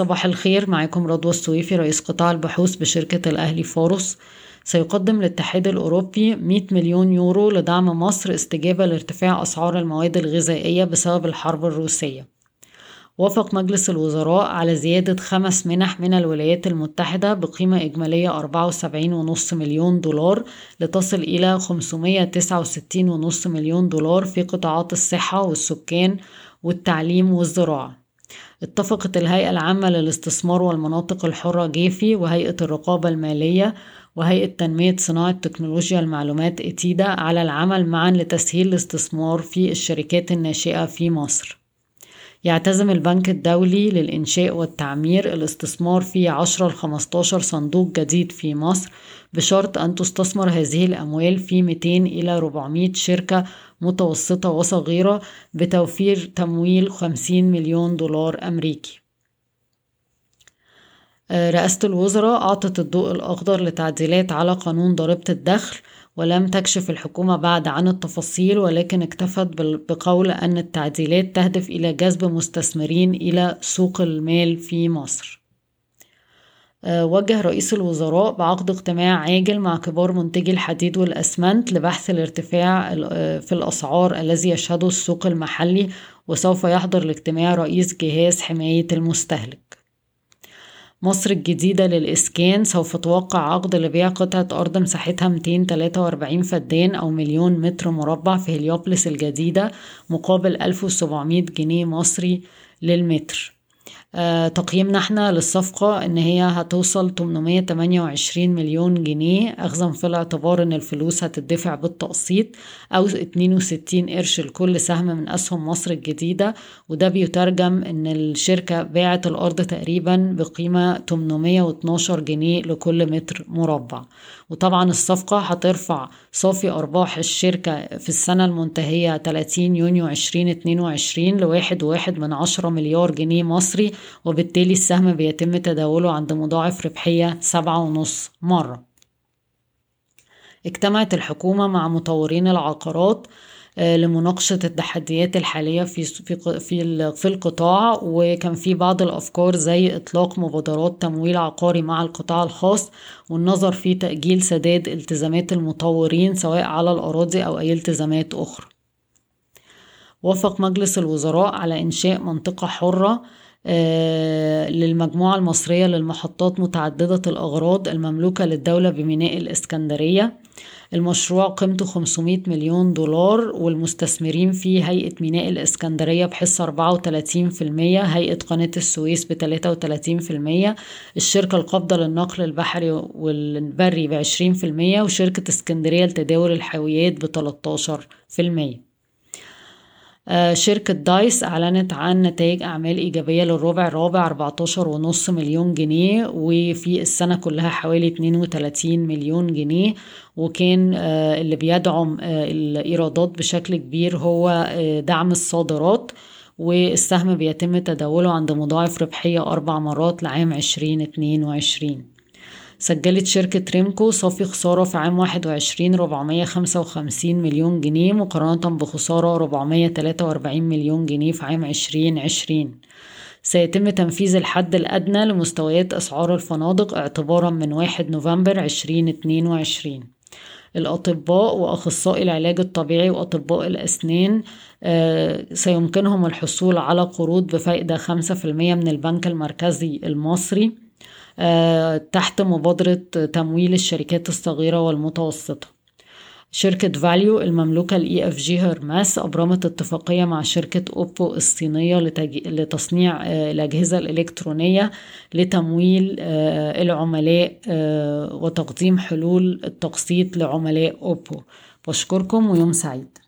صباح الخير معكم رضوى السويفي رئيس قطاع البحوث بشركة الأهلي فاروس. سيقدم الاتحاد الأوروبي 100 مليون يورو لدعم مصر استجابة لارتفاع أسعار المواد الغذائية بسبب الحرب الروسية. وافق مجلس الوزراء على زيادة خمس منح من الولايات المتحدة بقيمة إجمالية 74.5 مليون دولار لتصل إلى 569.5 مليون دولار في قطاعات الصحة والسكان والتعليم والزراعة. اتفقت الهيئة العامة للاستثمار والمناطق الحرة جيفي وهيئة الرقابة المالية وهيئة تنمية صناعة تكنولوجيا المعلومات إتيدا على العمل معا لتسهيل الاستثمار في الشركات الناشئة في مصر. يعتزم البنك الدولي للإنشاء والتعمير الاستثمار في 10 ل 15 صندوق جديد في مصر بشرط أن تستثمر هذه الأموال في 200 إلى 400 شركة متوسطة وصغيرة بتوفير تمويل 50 مليون دولار أمريكي. رئاسة الوزراء أعطت الضوء الأخضر لتعديلات على قانون ضريبة الدخل ولم تكشف الحكومة بعد عن التفاصيل ولكن اكتفت بقول أن التعديلات تهدف إلى جذب مستثمرين إلى سوق المال في مصر. وجه رئيس الوزراء بعقد اجتماع عاجل مع كبار منتجي الحديد والأسمنت لبحث الارتفاع في الأسعار الذي يشهده السوق المحلي وسوف يحضر الاجتماع رئيس جهاز حماية المستهلك. مصر الجديدة للإسكان سوف توقع عقد لبيع قطعة أرض مساحتها 243 فدان أو مليون متر مربع في هليوبلس الجديدة مقابل 1700 جنيه مصري للمتر. تقييمنا إحنا للصفقة ان هي هتوصل 828 مليون جنيه اخذا في الاعتبار ان الفلوس هتدفع بالتقسيط أو 62 قرش لكل سهم من اسهم مصر الجديدة. وده بيترجم ان الشركة باعت الأرض تقريبا بقيمة 812 جنيه لكل متر مربع. وطبعا الصفقة هترفع صافي أرباح الشركة في السنة المنتهية 30 يونيو 2022 لواحد واحد من عشرة مليار جنيه مصري وبالتالي السهم بيتم تداوله عند مضاعف ربحية سبعة ونص مرة اجتمعت الحكومة مع مطورين العقارات لمناقشة التحديات الحالية في في في في القطاع وكان في بعض الأفكار زي إطلاق مبادرات تمويل عقاري مع القطاع الخاص والنظر في تأجيل سداد التزامات المطورين سواء على الأراضي أو أي التزامات أخرى. وافق مجلس الوزراء على إنشاء منطقة حرة للمجموعة المصرية للمحطات متعددة الأغراض المملوكة للدولة بميناء الإسكندرية. المشروع قيمته 500 مليون دولار والمستثمرين فيه هيئة ميناء الإسكندرية بحصة 34% هيئة قناة السويس ب 33% الشركة القابضة للنقل البحري والبري ب 20% وشركة إسكندرية لتداول الحاويات ب 13% شركة دايس أعلنت عن نتائج أعمال إيجابية للربع الرابع 14 ونص مليون جنيه وفي السنة كلها حوالي 32 مليون جنيه. وكان اللي بيدعم الإيرادات بشكل كبير هو دعم الصادرات والسهم بيتم تداوله عند مضاعف ربحية أربع مرات لعام 2022 سجلت شركة ريمكو صافي خسارة في عام واحد وعشرين ربعمية خمسة وخمسين مليون جنيه مقارنة بخسارة ربعمية تلاتة وأربعين مليون جنيه في عام عشرين عشرين. سيتم تنفيذ الحد الأدنى لمستويات أسعار الفنادق اعتبارا من واحد نوفمبر عشرين اتنين وعشرين. الأطباء وأخصائي العلاج الطبيعي وأطباء الأسنان سيمكنهم الحصول على قروض بفائدة خمسة في المية من البنك المركزي المصري. تحت مبادرة تمويل الشركات الصغيرة والمتوسطة شركة valU المملوكة ل EFG Hermes أبرمت اتفاقية مع شركة Oppo الصينية. لتصنيع الأجهزة الإلكترونية لتمويل العملاء وتقديم حلول التقسيط لعملاء أوبو بشكركم ويوم سعيد